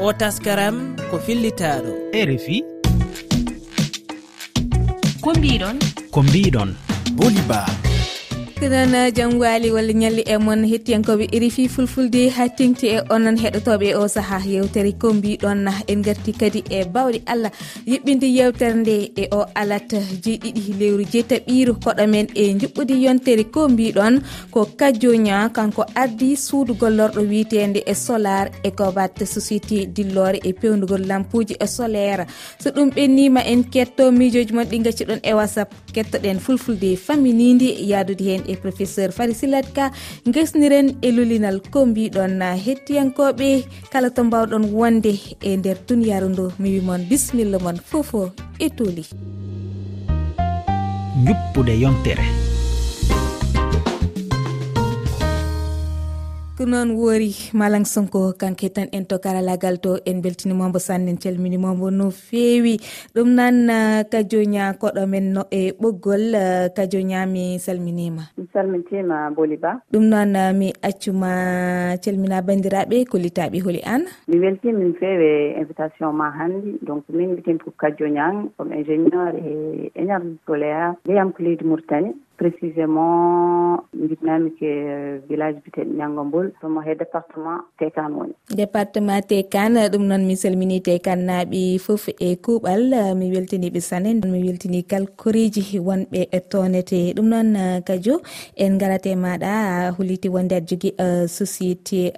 o taskaram ko fillitaɗo e rfi ko mbiɗon ko mbiɗon boliba noon jangwali walla ñalli e moon hettiyankoɓe rifi fulfulde ha tengti e onon heɗotoɓe e o saaha yewtere ko mbiɗon en garti kadi e bawɗe allah yiɓɓinde yewtere nde e o alat jeeɗiɗi lewru jeetaɓiru koɗo men e juɓɓude yontere ko mbiɗon. Ko kajjoña kanko ardi suudu gollorɗo wiitede e solar e gobat société dillore e pewdugol lampuji e solaire. So ɗum ɓennima en ketto mijoji moon ɗi gacciɗon e whatsapp. Kettoɗen fulfulde faminide yaadude hen e professeur fari silat ka gesniren e lulinal ko mbiɗon hettiyankoɓe. Kala to mbawɗon wonde e nder duniyaru ndu mi wimon bisimilla moon fofo e tooli juppude yontere. ko noon woori malang sonko kanke tan en to karalagal to en beltinimombo sanne en calminimombo no feewi. Ɗum nan uh, kadio ña koɗo men no e ɓoggol uh, kadioña mi salminima. Mi salmintima boli ba. Ɗum noon uh, mi accuma calmina bandiraɓe kollitaɓe hooli an. Mi weltima mi feewe invitation ma hanndi donc min mbitim ko kadio kadioñan comme ingénieur e énergie solaire ndeyam ko leydi mauritanie. précisément jiɗnami ke eh, village biteɗo ñangobol tomo he département tekan woni. Département tekan ɗum noon mi salmini tekan naaɓe foof e kuuɓal. Eh, mi weltiniɓe sane mi weltini kal koriji wonɓe e tonete ɗum noon eh, kadio en garate maɗa huliti wonde aɗa jogui société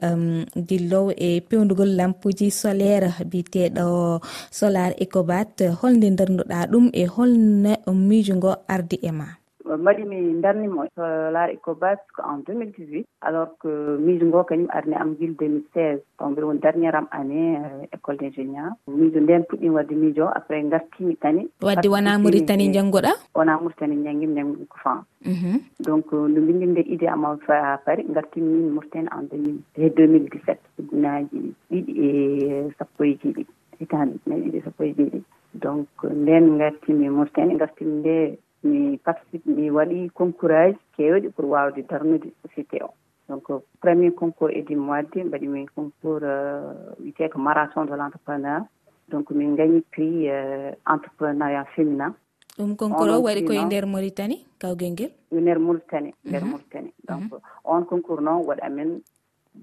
dillow e pewdugol lampuji solaire biteɗo solar écobat holde darduɗa ɗum e holno miijo ngo ardi e ma. mbaɗi mi darnimo to laara éco bas ko en 2018 alors que miijo ngo kañum arni am guil 2016 taw mbiɗa woni derniére am année euh, école d' ingénieur miijo nden puɗɗimi wadde miijo o après gartimi tani. Wadde wona mauritani janngoɗa wona mauritani janngimi janngimi ko fan. Mhm. Donc euh, no mbindimi nde idée am ha paari gartimi min mauritani en 2000 e 2017 ujunaji ɗiɗi e sappo e jeeɗiɗi hitande ujunaji ɗiɗi e sappo e jeeɗiɗi donc euh, nden gartimi mauritani gartimi nde mi participe mi waɗi concourage kewɗi pour wawde darnude société o. Donc premier concours edimo wadde mbaɗimi concours euh, wiyetee ko marathon de l' entrepreneur donc min gagni prix euh, entrepreneuriat féminin. Ɗum concours o waɗi koye nder mauritanie kawguel ngel? E nder mauritanie mhm. nder mauritanie. Mhm. Donc on concours noon waɗi amen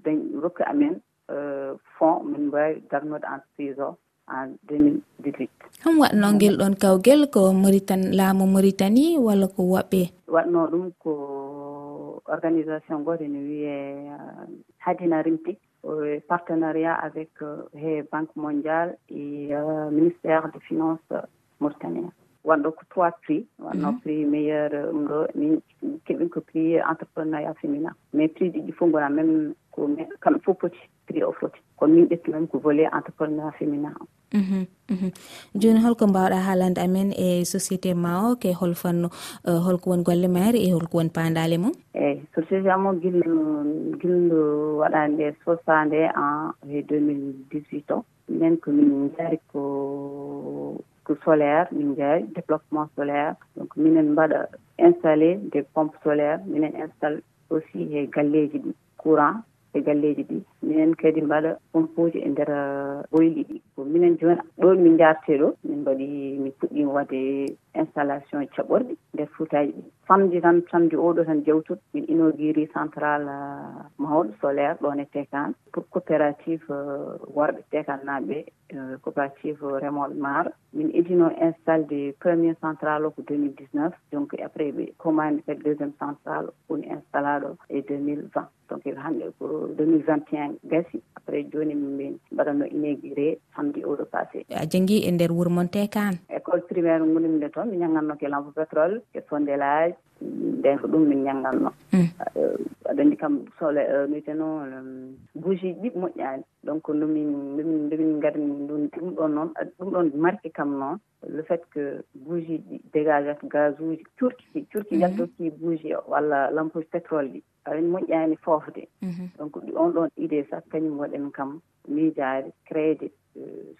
dañ rokki amen euh, fond min mbawi darnude entreprise o. en 2018 hon waɗno ngel ɗon kawgel ko maritan laamu maritani walla ko waɓɓe? Waɗno ɗum ko organisation goto ne wiye uh, hadina hadinarimti partenariat avec uh, he banque mondial et uh, ministére de finance mauritanien wanɗo ko trois prix. Wonno mhm. prix meilleur ɗum ɗo min keɓin ko prix euh, entrepreneuriat féminin. Mais prix ɗiɗi fof gona même ko kamɓe fof poti prix o foti. Kono min ɓettinami ko volet entrepreneuriat féminin. O joni holko mbawɗa haalande amen e société ma o ke hol fannu holko woni golle maari e holko euh, woni e pandale mum? Eyyi société amo gillu gillu waɗande nde sosade en e 2018 o. Minen komin jaari ko que solaire min jeeyi développement solaire. Donc minen mbaɗa installé des pompes solaire minen installe aussi e galleji ɗi courant e galleji ɗi. Minen kadi mbaɗa pompuji e nder uh, boyli ɗi. Ko minen joni ɗo min jarte ɗo min mbaɗi min puɗɗima wadde installation ji caɓorɗi nder fuutaji ɗi. Samedi tan samedi oɗo tan jewtuɗo min inauguri central uh, mawɗo solaire ɗon e tekan pour coopérative uh, worɓe tekan naɓe uh, coopérative remoɓe maaro min idino installde premier central o ko 2019 donc après ɓe commande kadi deuxiéme central woni installaɗo e 2020 donc hande ko 2021 gasi. Après joni min mbaɗanno inauguré samedi oɗo passé. A jangui e nder wuuro mon tekan école primaire gonimde toon. mi min ñaggatno kelan pétrole ke ndélage nden ko ɗum min ñaggatno mm. eh, aɗa anndi kam sole eh, miyteno bougie ɗi moƴƴaani. Donc nomin nomin ndemin ngari ɗum ɗon noon eh, ɗum ɗon marqué kam noon le fait que bougie ɗi dégageat gaz uji curkiti curki mm-hmm. yaltoki bougie walla lampoji pétrole ɗi. Aɗani moƴƴaani foofde. Mm-hmm. Donc ɗi on ɗon idée sah kañum waɗen kam miijaade crééde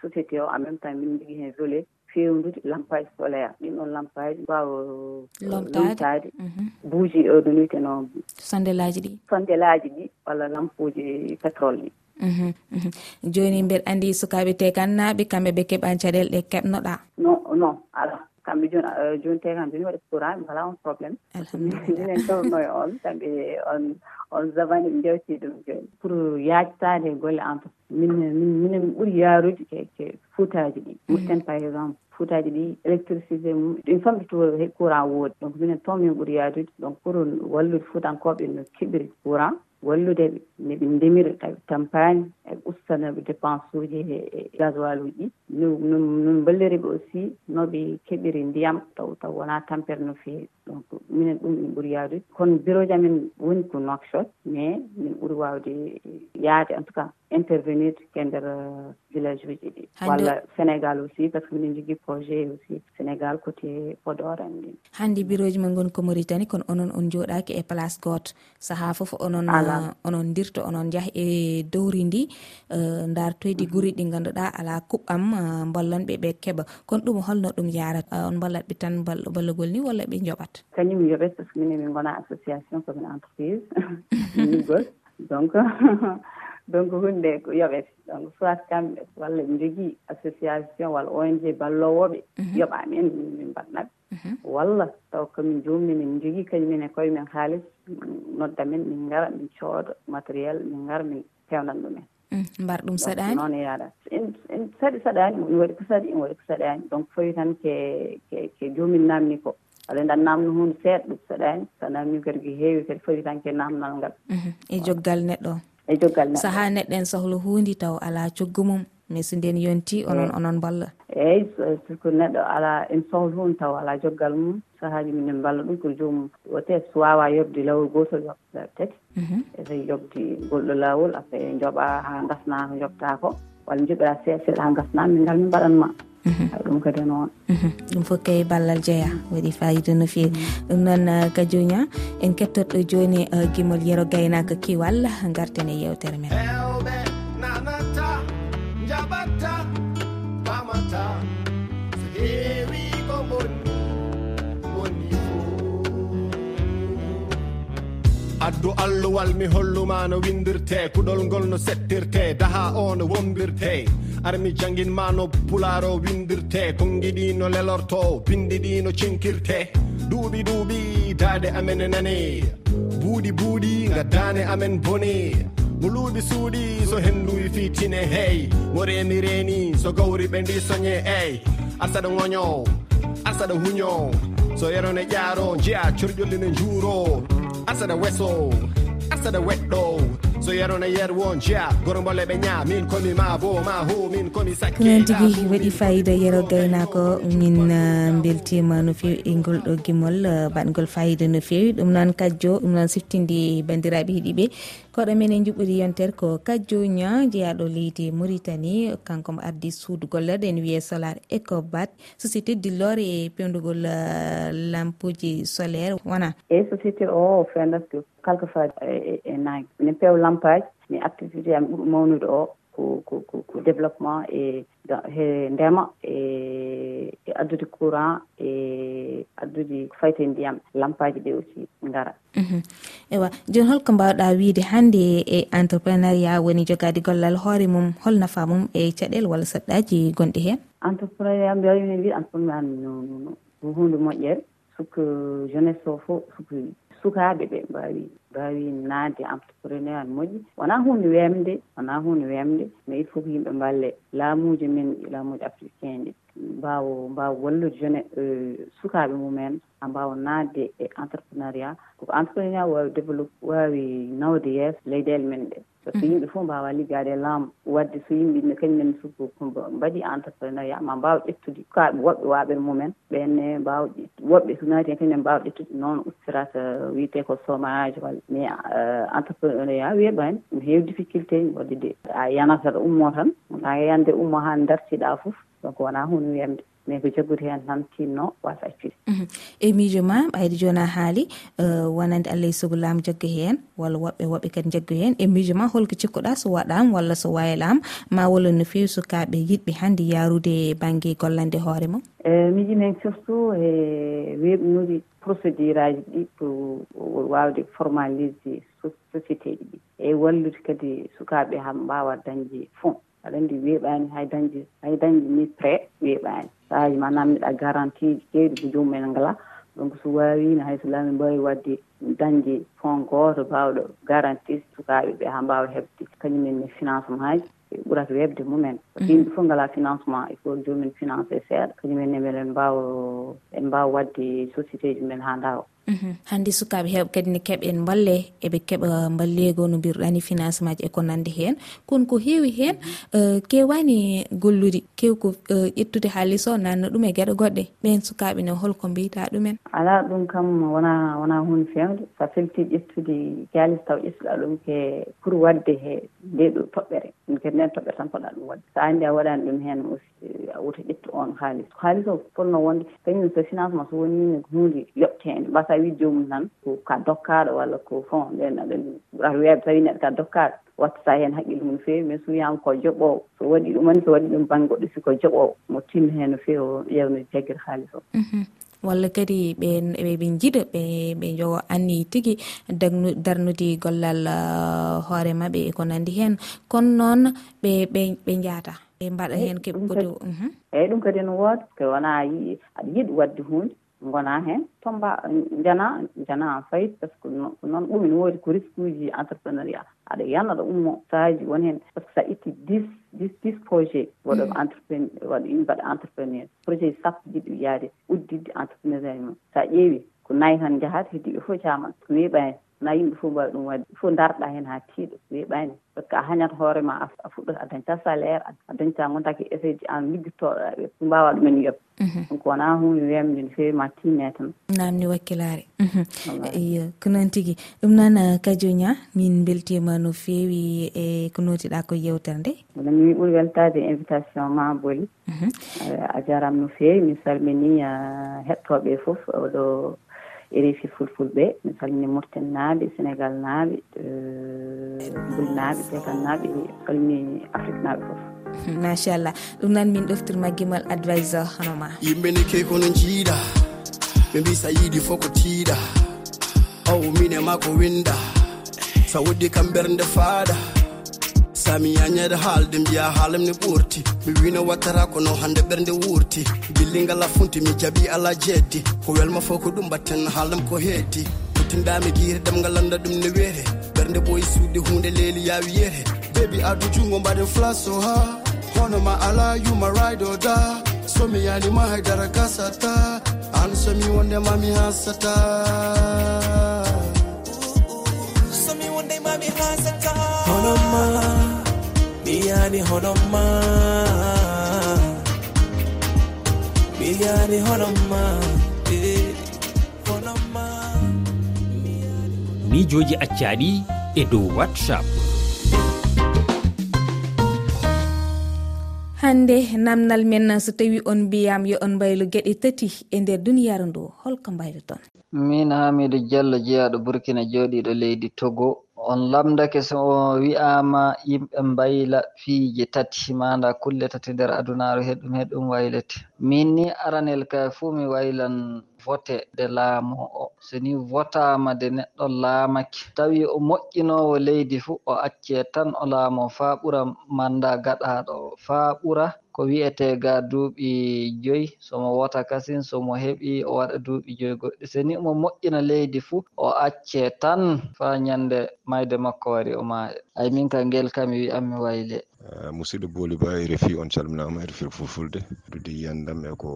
société o en même temps min jogii heen volet fewndude lampaji solaire. Ɗin ɗon lampaji mbawa eh, lomtade mhm. buuji ɗo no wiyeteno sondelaji ɗi? sondelaji ɗi walla lampuji pétrole ɗi. Mhm, mhm. Joni mbeɗa andi sukaɓe tekannaɓe kamɓe ɓe keeɓani caɗele ɗe keɓnoɗa non non ala. kamɓe joni eh, joni tawi kam joni waɗi courant ɓe kala on probléme minen tawno e on kamɓe on on zavani ɓe jewti ɗum joni. Pour yajtade golle entre min min minen ɓuuri yaarude ke fuutaji ɗi. Mm. Mutten par exemple fuutaji ɗi électricité mum ɗin famɗi to courant woodi. Donc minen toon min ɓuuri yaadude. Donc pour wallude fuutankoɓe no keɓiri courant walludeɓe neɓe ndemira tawi tampani ustaneɓe dépense uji e, e gasoil uji. Min balliriɓe aussi noɓe keɓiri ndiyam taw taw wona tampere no feewi donc minen ɗum min ɓuuri yaadude kono bureau ji amen woni ko nokshot mais min ɓuuri wawde yaade en tout cas intervenir e nder village uji ɗi. Walla sénégal aussi par ce que minen jogui projet aussi. Sénégal côté podor en anndi hannde biroji men goni ko maritani kono onon on jooɗaki e place goto. Saaha foof onon ah, euh, onon dirta onon jaaha e dowri ndi. Euh, Dartoyde guuri ɗi ganduɗa ala kuɓɓam euh, ballanɓe ɓe keeɓa kono ɗum holno ɗum yarata on ballatɓe tan ballagol ni walla ɓe joɓat? Kañum joɓet par ce que minen min gona association commune entreprise. Ligol donc donc hunde ko yoɓete donc soit kamɓe walla ɓe jogii association walla ong ballowooɓe mhm. yoɓaami en min mbaɗnaɓe. Mhm. Walla taw komin joomni min jogii kañumen e koye men haalis nodda men min ngara min cooda matériel min ngara min peewnan ɗumen. Mm, Mbar ɗum saɗaani? noon e yaɗa en saɗi saɗaani ina waɗi ko saɗi ina waɗi ko saɗaani. Donc fawi tan ke ke joomin naamni ko. Aɗa andi a namno hunde seeɗa ɗum saɗaani. So namni kadi ko heewi kadi fawi tan ke naamnal ngal. Mhm. E joggal neɗɗo. o e joggal neɗɗo so neɗɗo en sohla hunde taw ala coggu mum. Mais so nden yonti onon eh. onon balla eyyi siko neɗɗo ala en sohla hunde taw ala joggal mum. Sahaji minen balla ɗum ko joomum wote so wawa yobde lawol gotol yobta lawol tati mhm. eso yobdi golɗo lawol après jooɓa ha gasna ko jobta ko. Walla joɓira seeɗa seeɗa ha gasna min ngal min mbaɗanma Mhm. ɗum kadi noon mhm. ɗum fof kay ballal jeeya waɗi fayida no feewi. Ɗum noon uh, ka jonia en kettotoɗo joni uh, gimol yero gaynaka kiwal garten e yewtere men. Addu alluwal mi holluma no windirte kuɗol ngol no settirte daha o no wondirte hara mi janginma no pularo windirte. Kongiɗi no lelorto bindiɗi no cenkirte duuɓi duuɓi daade amen nane. Buuɗi buuɗi gaddane amen bone. Mo luuɓi suuɗi so henduwi fitine hey. Mo reeni reeni so gawri ɓe ndi soñe ey asaɗa ŋoño asaɗa huño. So yerone ƴaaro jeeya corƴolli ne juuro asaɗa weso asaɗa weɗɗo. so yerona yer won jeya gorombolle ɓe ña min komi ma bo ma ho min komi sakko noon tigui waɗi fayida yero gaynako min uh, beltima no fewi e ngol ɗo gimol uh, baɗgol fayida no fewi. Ɗum noon kajjo ɗum noon siftindi bandiraɓe heeɗiɓe koɗo minen juɓɓuri yontere ko kajjuña jeyaɗo leydi maritani kanko mo ardi suudu gollerɗen wiye solar ecobat. Société dillore e pewdugol euh, lampuji solaire. Wona. Eyi société o fendat kalka fa e, e, e nangue mine peew lampaji mi activité am ɓuuri mawnude o. ko ko ko développement e he ndema e e addude courant e addude fayte ndiyam lampaji ɗe aussi gara mhm. ewa joni holko mbawɗa wiide hannde e entreprenariat woni jogade gollal hoore mum hol nafa mum e caɗele walla saɗɗaji gonɗi hen entreprenariat mbiyawi ne mbi entreprenariat no hunde moƴƴere soko jeunesse o fof soko sukaɓe ɓe mbawi mbawi nadde entrepreneur moƴƴi. Wona hunde wemde wona hunde wemde mais il faut ko yimɓe mballe laamuji men laamuji africain ɗi mbawa mbawa wallude jeune %e eh, sukaɓe mumen. ha mbawa naatde e entreprenariat koko entreprenariat wawi développe wawi nawde yeeso leyɗele men ɗe. Par ce que yimɓe fof mbawa liggade e laamu wadde. So yimɓe kañumen soko mbaɗi entreprenariat ma mbawa ƴettude kaɓe woɓɓe waɓere mumen. Ɓenne mbawa woɓɓe so naati hen kañumen mbawa ƴettude noon ustirata wiyete ko chômage walla. Mais euh, entreprenariat weeɓa ɗum heewi difficulté wadde de. A yanata ɗo ummo tan ta yande ummo ha dartiɗa foof donc wona hunde wiyande. mais ko jaggude heen tan tinno wasa accude e mhm. miijo ma ɓayde joni a haali euh, wonande allah e sago laamu jaggu heen walla woɓɓe woɓɓe kadi jaggu heen. E miijo ma holko cikkuɗa so waɗama walla so waylama ma walla no fewi sukaɓe yiɗɓe hannde yarude banggue gollande hoore mum? E miiji men surtout e weɓnude procédure aji ɗi pour wawde formalise société ji ɗi. E wallude kadi sukaɓe ham mbawa dañde fond. aɗa anndi weeɓaani hay dañde hay dañde ni prêt weeɓaani sahaaji ma namdiɗa garantie ji keewɗi ko jomumen ngala donc so waawiino hay so laamu mbaawi waɗde dañde fond gooto mbaawɗo garantie sukaaɓe ɓe haa mbaawa heɓde. Kañumenne e financement haaji ɓurata webde mumen. Mm-hmm. Yimɓe fof ngala financement e il faut jomumen financé seeɗa. Kañumenne emen mbawa en mbawa wadde société ji men ha dawa Mhm. hannde sukaɓe heɓ kadi ne keeɓen balle eɓe keeɓa ballego no mbiruɗani financement ji e ko nandi hen kono ko heewi hen mhm. eh, kewani gollude kew ko eh, ƴettude haalis o nanna ɗum e gueɗe goɗɗe. Ɓen sukaɓe ne holko mbiyta ɗumen. Ala ɗum kam wona wona hunde fewde sa felti ƴettude haalis taw ƴettuɗa ɗum ke pour wadde he nde ɗo toɓɓere. Ɗum kadi nden toɓɓere tan poɗɗa ɗum wadde. Sa andi a waɗani ɗum hen aussi a wuta ƴettu on haalis. Haalis o fonno wonde. Kañum so financement so wonino hunde yoɓtede mbasa tawi joomum tan ko ka dokkaɗo walla ko fond ɓen aɗa ɓurata weeɓe tawi neɗɗo ka dokkaɗo wattata hen haqqille mum no fewi mais so wiyama ko joɓowo so waɗi ɗumani so waɗi ɗum banggue goɗɗo siko joɓowo mo tinno hen no fewi o ƴewno jaggir haalis o. Mhm. Walla kadi ɓe ɓe jiɗa ɓe ɓe jogo anni tigui darnude gollal uh, hoore mabɓe e ko nandi hen. Kono noon ɓe ɓe ɓe jaata ɓe mbaɗa hen eh, keɓ koto mhm. eyyi eh, ɗum kadi ne wooda ko wona yi aɗa yiiɗi wadde hunde gona hen tomba jana jana fayit par ce que ko noon ɗumen woodi ko risque uji entrepreneuriat. Aɗa yanna ɗo ummo saahaji woni hen par ce que sa itti dix dix dix projet waɗo mm. entrepren waɗa mbaɗa entrepreneur. Projet sappo jiɗi yaade uddidde entrepreneuriat mum. Sa ƴeewi ko nayi tan jahat heddiɓe fof jaman ko weeɓani na yimɓe fof mbawi ɗum wadde. Il faut darɗa hen ha tiiɗo weeɓani par ce que a hañat hoorema a fuɗɗata a dañta salaire a dañta gontaki ji an liggitoɗoɓe mbawa ɗumen yob mhm. donc wona hunde wemde no fewi ma tinne tan. Namni wakkilare iyo ko noon tigui ɗum noon uh, kadioña min beltima no fewi e ko notiɗa ko yewtere nde. Onon mi ɓuuri weltade invitation ma booli mhm. a jarama no fewi mi salmini uh, hettoɓe foof oɗo e fulfulɓe mi salmini mourten naaɓe sénégal naaɓe bul naaɓe tegal naaɓe salmini afrique naaɓe foof machallah. Ɗum nan min ɗoftirma guimal adviseur honoma yimɓe ne key kono jiiɗa ɓe mbi sa yiiɗi fof ko tiiɗa. Aw mine ma ko winda sa woɗɗi kam ɓernde faaɗa. sami yañede haalde mbiya haalam ne ɓurti. Mi wino wattata kono hande ɓernde wurti. Gillingal funti mi jaaɓi ala jeddi ko welma fo ko ɗum batten haalam ko heddi kuttindami guire ɗam ngal ɗum ne weete ɓernde ɓoyi suudde hunde leeli yawi yiyete bebi addu jungo mbaɗen flaso ha. Hono ma ala yuma rido da. Somi yanima haydara gasata. An somi wondemami hasata somi wondemami hasata honoma miyani honoma miyani honoma eh, honoma miijoji accaɗi e dow whatsapp. Hande namdal men so tawi on mbiyam yo on mbaylo gueɗe tati e nder duniyaru ndu holko mbayloton min hamidou diallo jeeyaɗo burkina jooɗiɗo leydi togo. on lamdake so wi'ama yimɓe mbayla fiije tati manda kulle tati nder adunaru heɗum heɗum waylete. Min ni aranel ka fuu mi waylan vote de laamu o. So ni votama de neɗɗo laamake. Tawi o moƴƴinowo leydi fuu o acce tan o laamo faa ɓura manda gaɗaɗo faa ɓura ko wi'ete ga duuɓi joyi. Somo wota kasin somo heɓi o waɗa duuɓi joyi goɗɗi. So ni omo moƴƴina leydi fuu o acce tan faa ñande mayde makko wari o maaya ay min ka ngel kam mi wiyan mi wayle ah, musidɗo booli ba e refi on calminama e refir fulfulde. Dude yiyandam e ko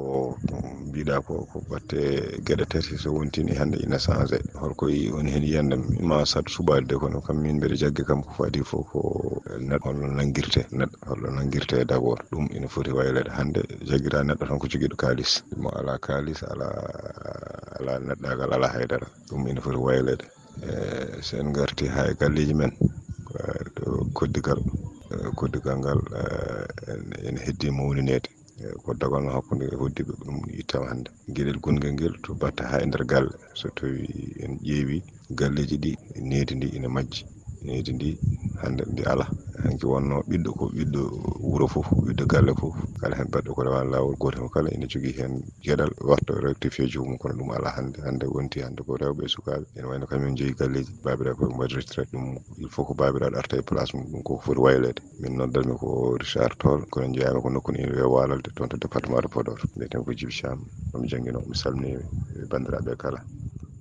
mbiɗa ko ko batte gueɗe tati so wontini hande ina e changé holko woni hen yiyandam ma sat suɓade de kono kam min mbeɗa jagge kam ko fadi fof ko neɗɗo holno nanguirte neɗɗo holno nanguirte d' abord ɗum ina foti waylede hande jagguira neɗɗo tan ko joguiɗo kalis mo ala kalis ala ala neɗɗagal ala haydara. Ɗum ina foti waylede E, sen garti ha e galleji men ɗo koddigal e, koddigal ngal e, ene heddi mawninede. Koddagal no hakkude hoddiɓe ko ɗum ittama hannde. Gueɗel gonguel ngel to batta ha e nder galle. So tawi en ƴeewi galleji ɗi needi ndi ina majji. leydi ndi hande ndi ala hanki wonno ɓiɗɗo ko ɓiɗɗo wuuro fof ɓiɗɗo galle fof. Kala hen baɗɗo ko rewa lawol goto hen kala ene jogui hen gueɗal warta rectifié jomum kono ɗum ala hande hande wonti hande ko rewɓe e sukaɓe. Ene wayno kamen jeeyi galleji babiraɗo foof mbaɗi retraite ɗum il faut ko babiraɗo arta e place mum ɗum koko foti waylede min noddanmi ko richard toll kono jeeyami ko nokku ine wiye walalde toon to département de podor. Mbiyeten ko djiby cham omi jangguino mi salmini bandiraɓe e kala.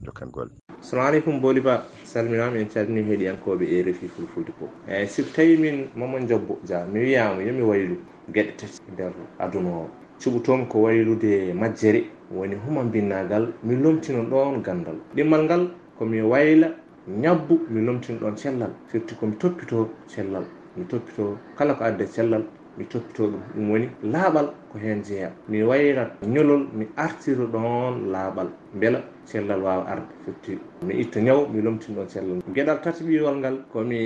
Jokkan golle. salamu aleykum booli ba. Salminama en calmini heeɗiyankoɓe e refi fulfulde ko. Eyyi siko tawi min mamon jabbo dia mi wiyama yomi waylu gueɗe tati e nder aduna o. Cuɓutomi ko waylude majjere woni huma binnagal mi lomtino ɗon gandal. Ɗimmal ngal komi wayla ñabbu mi lomtino ɗon cellal. Firti komi toppito cellal mi toppito kala ko adde cellal mi toppito ɗum ɗum woni laaɓal ko hen jeeya mi wayrat ñolol mi artira ɗon laaɓal. Beela cellal wawa arde effectivement mi itta ñaw mi lomtin ɗon cellal gueɗal tati ɓiwol ngal komi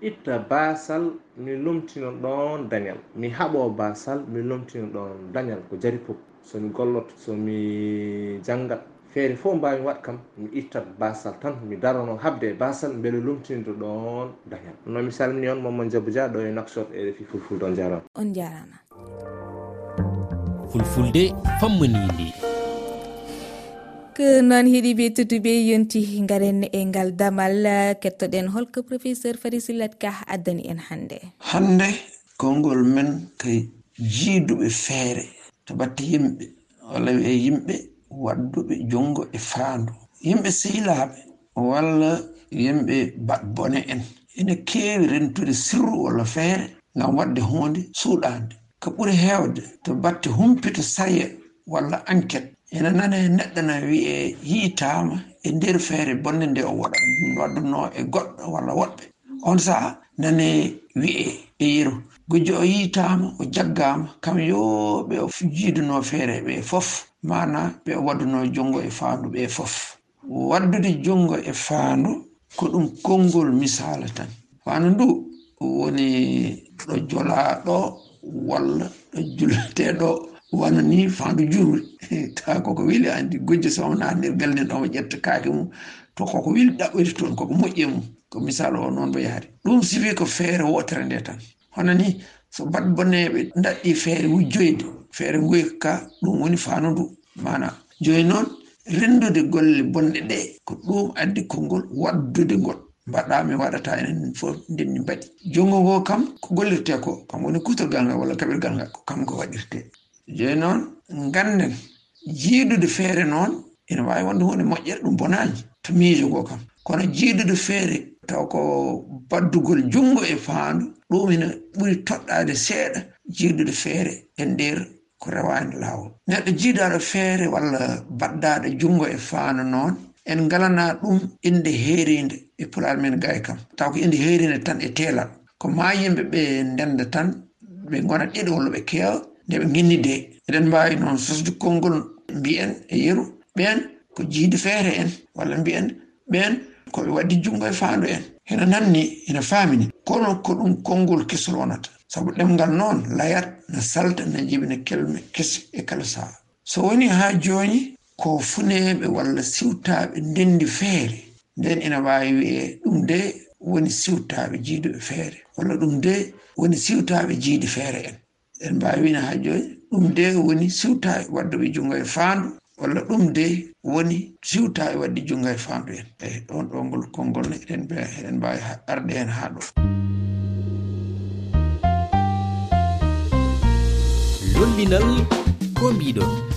itta basal mi lomtino ɗon dañal. Mi haaɓo basal mi lomtino ɗon dañal ko jari pop somi golloto somi janngat. Feere fof mbawi waɗ kam mi ittat basal tan mi darano habde e basal beele lumtinde ɗon dañal. Noon mi salmini on momon jabou dia ɗo e naksot e refi fulfulde on jarama on jarama fulfulde fammanide mak noon heeɗi be tedduɓe yonti garen e ngal damal kettoɗen holko professeur farisillat ka addani en hannde. Hannde konngol men ka jiiduɓe feere to batte yimɓe walla e yimɓe wadduɓe junngo e faandu. Yimɓe sehlaaɓe walla yimɓe baɗbone en. Ene keewi rentude sirru walla feere ngam waɗde huunde suuɗaande. Ko ɓuri heewde to batte humpito sariya walla enquête ena nane neɗɗo na wiye yiitama e nder feere bonde nde o waɗa wadduno e goɗɗo walla woɗɓe. On saha nane wiye e yeru. Gujjo o yiitama o jaggama kam yo ɓe o jiiduno feere ɓe fof mana ɓe wadduno jongo e faandu ɓe fof. Waddude jongo e faandu ko ɗum konngol misala tan. Faandu ndu woni ɗo jolaɗo walla ɗo jullateɗo wana ni fandu juuri. Ta koko weli andi gojjo sowna nder galnen omo ƴetta kaake mum. To koko weli ɗaɓɓoyta toon koko moƴƴe mum. Ko misal o noon bo yaari. Ɗum siwi ko feere wotere nde tan. Hono ni so bat bonneɓe daɗɗi feere wujjoyde feere goyka ɗum woni fanudu mana joni noon rendude golle bonɗe ɗe ko ɗum addi konngol waddude ngol. Mbaɗa mi waɗata enen fof ndenni mbaɗi. Jongo ngo kam ko gollirte ko kam woni kutorgal ngal walla kaɓirgal ngal ko kam ko waɗirte joni noon ganden jiidude feere noon ene wawi wonde hunde moƴƴere ɗum bonani to miijo go kam. Kono jiidude feere taw ko baddugol junngo e faandu ɗum ina ɓuri toɗɗade seeɗa jiidude feere e nder ko rewani laawol. Neɗɗo jiidaɗo feere walla baddaɗo junngo e faandu noon en ngalana ɗum inde heerinde e pulaar men gay kam. Taw ko inde heerinde tan e teelal. Ko ma yimɓe ɓe ndenda tan ɓe gona ɗiɗo walla ɓe keewa nde ɓe ngenni eɗen mbawi noon sosdukkol konngol mbi'en e yeru ɓen ko jiide feere en walla mbi'en ɓen koɓe waddi junngo e faandu en. Hena nanni ene faamini. Kono ko ɗum konngol kesol wonata. Sabu ɗemngal noon layat ne salta ne jibina kelme kese e kala saha so woni haa jooni ko funeeɓe walla siwtaaɓe ndenndi feere nden ina waawi wi'e ɗum de woni siwtaaɓe jiiduɓe feere walla ɗum de woni siwtaaɓe jiidi feere en. en mbawino ha joni ɗum de woni siwtawi wadduɓe junngo e faandu walla ɗum de woni siwtawi waddi junngo e faandu en. Eyi ɗon ɗo ngol konngol ne eɗen eɗen mbawi arde hen ha ɗo lollinal ko mbiɗon.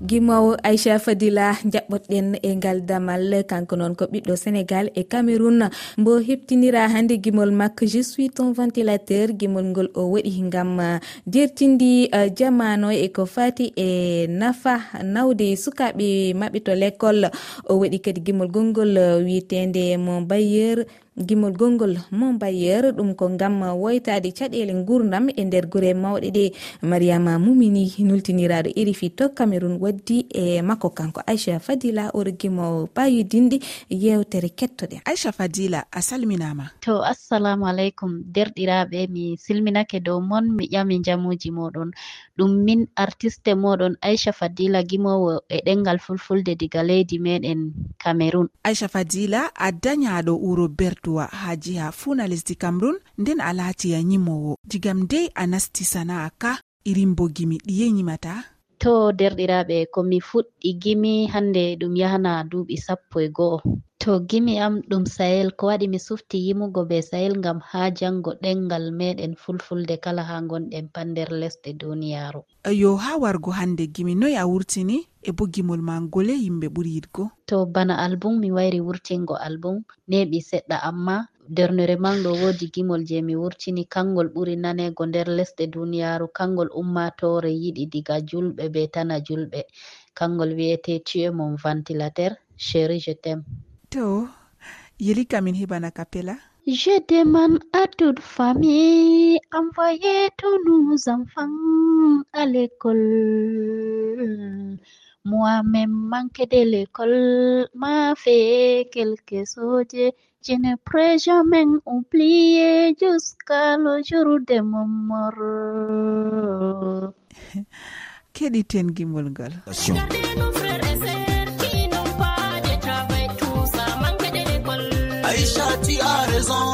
guimawo aicha fadila jaɓɓoɗen e ngal damal kanko noon ko ɓiɗɗo sénégal e cameroun. Mbo heptinira hannde gimol makko je suis ton ventilateur. Gimol ngol o waɗi ngam uh, jertindi uh, jamano e ko fati e nafa nawde sukaɓe maɓɓe to l' école o waɗi kadi gimol gongol uh, wiitende mon bailleur gimol gongol mon bayer ɗum ko gam woytade caɗele gurdam e nder guure mawɗe ɗe. Mariama mumini nultiniraɗo irifi to cameron waddi e makko kanko aicha fadila orgimo bayidinɗe yewtere kettoɗen aicha fadila a salminama to assalamu aleykum. Derɗiraɓe mi silminake dow mon mi ƴami jamuji moɗon ɗum min artiste moɗon aicha fadila gimowo e ɗengal fulfulde diga leydi meɗen cameron aicha fadila a dañaɗo wuro berde ardowa ha jiha fuuna lesdi cameron nden a laati a yimowo digam dey a nasti sana'a ka irin bo gimi ɗiye yimata to derɗiraɓe komi fuɗɗi gimi hande ɗum yahana duuɓi sappo e go'o. to gimi am ɗum sahel ko waɗi mi sufti yimugo be sahel ngam ha jango ɗengal meɗen fulfulde kala ha gonɗen pat nder lesɗe duniyaru yo ha wargo hande gimi noyi a wurtini e bo gimol ma gole yimɓe ɓuri yiɗgo? To bana album mi wayri wurtingo album neɓi seɗɗa amma dernire manɗo woodi gimol je mi wurtini kangol ɓuri nanego nder lesɗe duniyaru kangol ummatore yiɗi diga julɓe be tana julɓe. Kangol wi'ete tue mon ventilateur chéri je tem to yeli kamin heɓana kapela je deman à toute famille envoyé tous nos enfants à l'école. Moi-même manqué de l'école m'a fait quelque sojets je ne pourrai jamais oublier jusqu'à le jour de mon mort. Keɗiten gimol ngol. aisha tu as raison.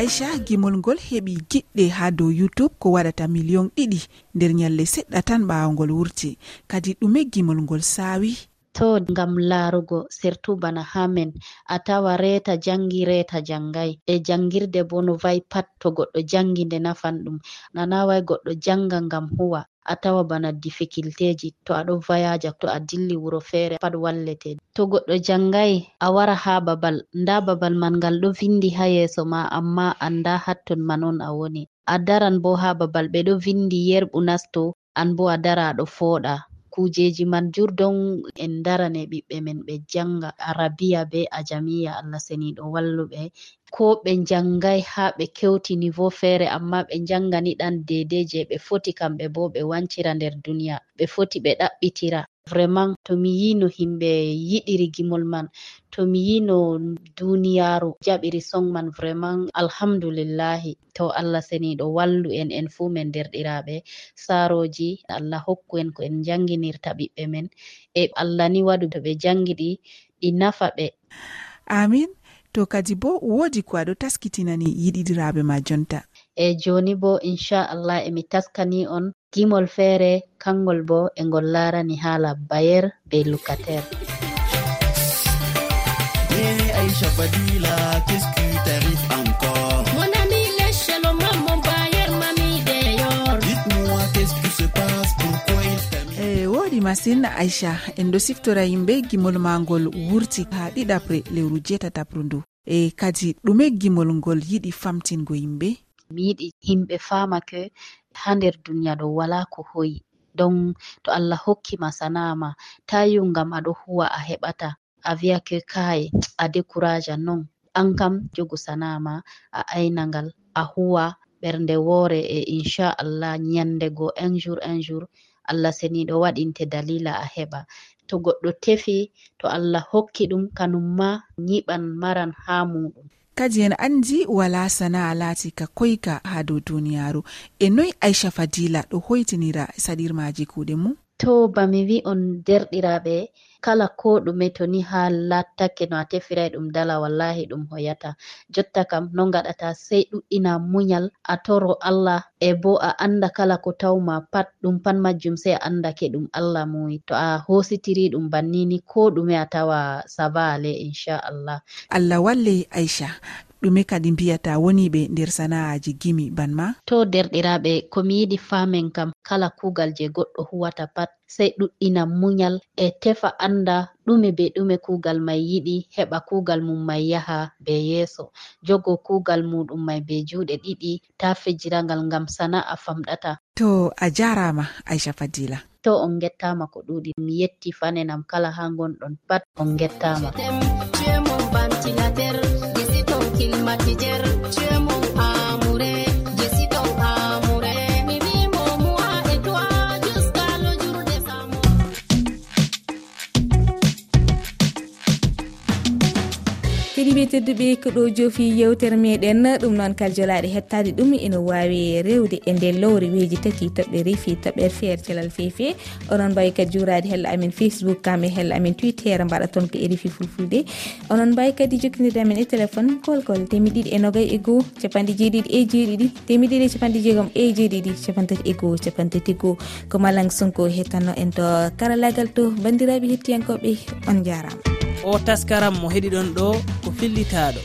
Aicha gimol ngol heɓi giɗɗe ha dow youtube ko waɗata million ɗiɗi. Nder nyalle seɗɗa tan ɓawogol wurti. Kadi ɗume gimol ngol sawi to ngam laarugo surtout bana ha men. A tawa reeta jangi reeta jangai. E jangirde bo no vayi pat to goɗɗo jangi nde nafan ɗum. Nanawai goɗɗo janga ngam huwa. a tawa bana difikilteji to aɗo vayaja to a dilli wuro feere pat wallete. To goɗɗo jangayi a wara ha babal. Nda babal man ngal ɗo vindi ha yeeso ma amma anda hatton man on a woni. A daran bo ha babal ɓe ɗo vindi yerɓu nasto an bo a dara aɗo fooɗa. kujeji man jurdon en darane ɓiɓɓe men ɓe janga arabiya be ajamiya Allah seniɗo walluɓe ko ɓe jangai ha ɓe kewti niveau feere amma ɓe janga ni ɗan dedei je ɓe foti kamɓe bo ɓe wancira nder duniya ɓe foti ɓe ɗaɓɓitira. vraiment to mi yi no himɓe yiɗiri gimol man to mi yi no duniyaru jaɓiri song man vraiment alhamdulillahi. To allah seniɗo wallu en en fuu men derɗiraɓe saroji allah hokku en ko en janginirta ɓiɓɓe men. E allah ni waɗu to ɓe jangiɗi ɗi nafa ɓe. Amin. To kadi bo woodi ko aɗo taskitinani yiɗiɗiraɓe ma jonta. E joni bo inchallah emi taskani on Gimol feere kangol bo e ngol laarani haala bayer be lukater. E, woɗi masin aicha en do siftora yimɓe gimol ma ngol wurti ha ɗiɗapre lewru jeetatapru ndu. E kadi ɗume gimol ngol yiɗi famtingo yimɓe? Mi yiɗi himɓe famake ha nder duniya ɗo wala ko hoyi. Don to Allah hokkima sana'ama ta ma ngam aɗo huwa a heɓata a viya ke kai a dekuraja non. An kam jogu sana'ama a aina ngal a huwa ɓernde woore e inchallah nyandego un jour un jour. Allah seniɗo waɗinte dalila a heɓa. To goɗɗo tefi to Allah hokki ɗum kanum ma nyiɓan maran ha muɗum. kadi en andi wala sana'a laati ka koyka ha dow duniyaru e noyi aicha fadila ɗo hoytinira saɗirmaji kuuɗe mum? To bami wi on derɗiraɓe kala ko ɗume to ni ha lattake no a tefirai ɗum dala wallahi ɗum hoyata. Jotta kam no gaɗata sei ɗuɗɗina munyal a toro Allah e bo a anda kala ko tawma pat ɗum pat majjum sei a andake ɗum Allah muyi. To a hositiri ɗum bannini ko ɗume a tawa savale inchallah. Allah walle aicha ɗume kadi mbiyata woniɓe nder sana'aji gimi banma to derɗiraɓe komi yiɗi famen kam kala kugal je goɗɗo huwata pat sei ɗuɗɗina munyal e tefa anda ɗume be ɗume kugal mai yiɗi heɓa kugal mum mai yaha be yeeso. Jogo kugal muɗum mai be juuɗe ɗiɗi ta fijiragal ngam sana'a famɗata. To a jarama aicha fadila. To on gettama ko ɗuɗi mi yetti fanenam kala ha gonɗon pat on gettama makijer tedduɓe ko ɗo joofi yewtere meɗen. Ɗum noon kal jolaɗe hettade ɗum ina wawi rewde e nden lowre weji tati toɓɓe reefi toɓɓere feere telal feefe. Onon mbawi kadi jurade hello amen facebook kam e hello amen twitter mbaɗa toon ko e reefi fulfulde. Onon mbawi kadi jokkidirde amen e téléphone kolkol temiɗiɗi e nogay e goho capanɗe jeeɗiɗi e jeeɗiɗi temiɗiɗi e capanɗe jeegom e jeeɗiɗi capantati e goho capantati e goho ko malang sonko hettanno en to karallagal to bandiraɓe hettiyankoɓe on jarama o taskaram mo heeɗiɗon ɗo ko fil jellitaɗo